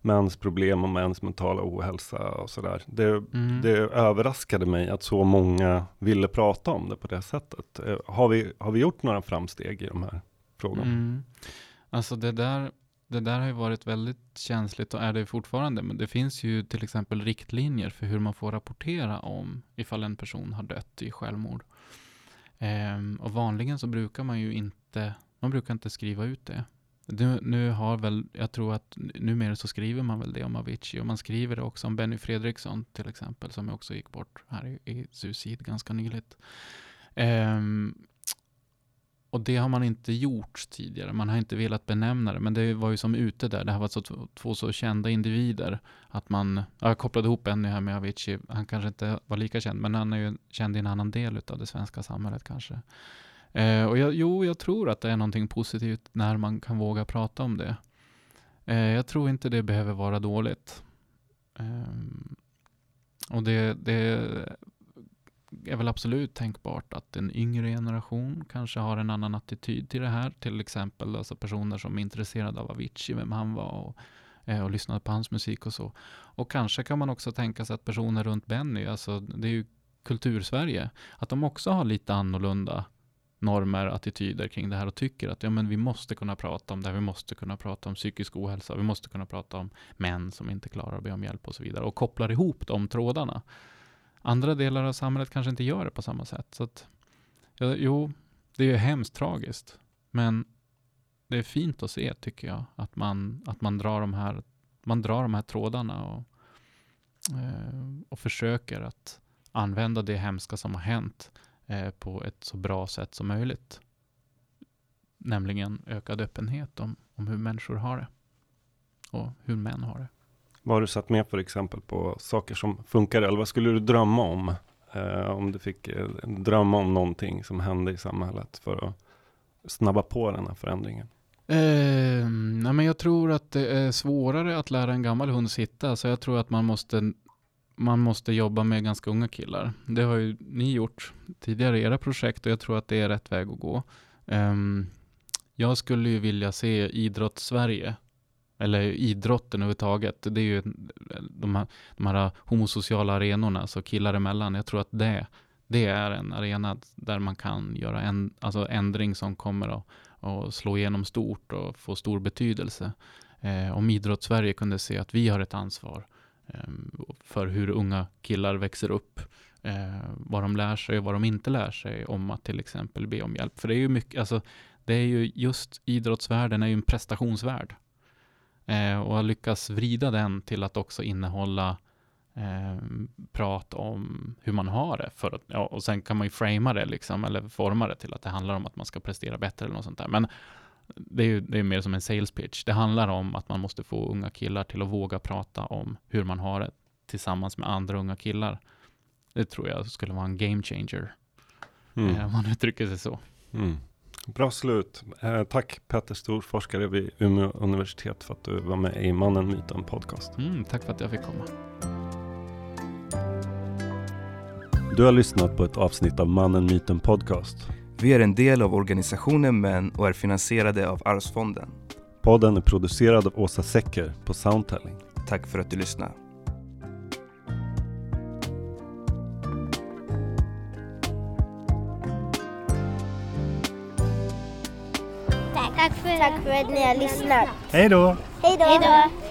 mäns problem och mäns mentala ohälsa och sådär. Det, mm. det överraskade mig att så många ville prata om det på det sättet. Eh, har vi, har vi gjort några framsteg i de här frågorna? Mm. Alltså det där det där har ju varit väldigt känsligt och är det fortfarande. Men det finns ju till exempel riktlinjer för hur man får rapportera om ifall en person har dött i självmord. Ehm, och vanligen så brukar man ju inte, man brukar inte skriva ut det. Nu, nu har väl, jag tror att numera så skriver man väl det om Avicii och man skriver det också om Benny Fredriksson till exempel som också gick bort här i, i suicid ganska nyligt. Ehm, och det har man inte gjort tidigare. Man har inte velat benämna det. Men det var ju som ute där. Det här var så två så kända individer. Att man, jag kopplade ihop en här med Avicii. Han kanske inte var lika känd. Men han är ju känd i en annan del av det svenska samhället kanske. Eh, och jag, jo, jag tror att det är någonting positivt när man kan våga prata om det. Eh, jag tror inte det behöver vara dåligt. Eh, och det, det är väl absolut tänkbart att en yngre generation kanske har en annan attityd till det här. Till exempel alltså personer som är intresserade av Avicii, vem han var och, eh, och lyssnade på hans musik och så. Och kanske kan man också tänka sig att personer runt Benny, alltså det är ju kultursverige, att de också har lite annorlunda normer, attityder kring det här och tycker att ja, men vi måste kunna prata om det här, vi måste kunna prata om psykisk ohälsa, vi måste kunna prata om män som inte klarar att be om hjälp och så vidare och kopplar ihop de trådarna. Andra delar av samhället kanske inte gör det på samma sätt. Så att, ja, jo, det är ju hemskt tragiskt. Men det är fint att se, tycker jag, att man, att man, drar, de här, man drar de här trådarna och, eh, och försöker att använda det hemska som har hänt eh, på ett så bra sätt som möjligt. Nämligen ökad öppenhet om, om hur människor har det och hur män har det. Vad har du satt med för exempel på saker som funkar? Eller vad skulle du drömma om? Eh, om du fick eh, drömma om någonting som hände i samhället för att snabba på den här förändringen? Eh, nej men jag tror att det är svårare att lära en gammal hund sitta. Så jag tror att man måste, man måste jobba med ganska unga killar. Det har ju ni gjort tidigare i era projekt och jag tror att det är rätt väg att gå. Eh, jag skulle ju vilja se idrott-Sverige eller idrotten överhuvudtaget, det är ju de här, de här homosociala arenorna, så killar emellan. Jag tror att det, det är en arena där man kan göra en alltså ändring som kommer att, att slå igenom stort och få stor betydelse. Eh, om idrottssverige kunde se att vi har ett ansvar eh, för hur unga killar växer upp, eh, vad de lär sig och vad de inte lär sig om att till exempel be om hjälp. För det är ju mycket, alltså, det är ju just idrottsvärlden är ju en prestationsvärld. Eh, och lyckas vrida den till att också innehålla eh, prat om hur man har det. För att, ja, och sen kan man ju framea det, liksom, eller forma det till att det handlar om att man ska prestera bättre eller något sånt där. Men det är ju det är mer som en sales pitch. Det handlar om att man måste få unga killar till att våga prata om hur man har det tillsammans med andra unga killar. Det tror jag skulle vara en game changer. Mm. Eh, om man uttrycker sig så. Mm. Bra slut. Eh, tack Petter Stor, forskare vid Umeå universitet för att du var med i Mannen, Myten podcast. Mm, tack för att jag fick komma. Du har lyssnat på ett avsnitt av Mannen, Myten podcast. Vi är en del av organisationen Män och är finansierade av Arvsfonden. Podden är producerad av Åsa Secker på Soundtelling. Tack för att du lyssnar. Tack för att ni har lyssnat. Hej då! Hej då!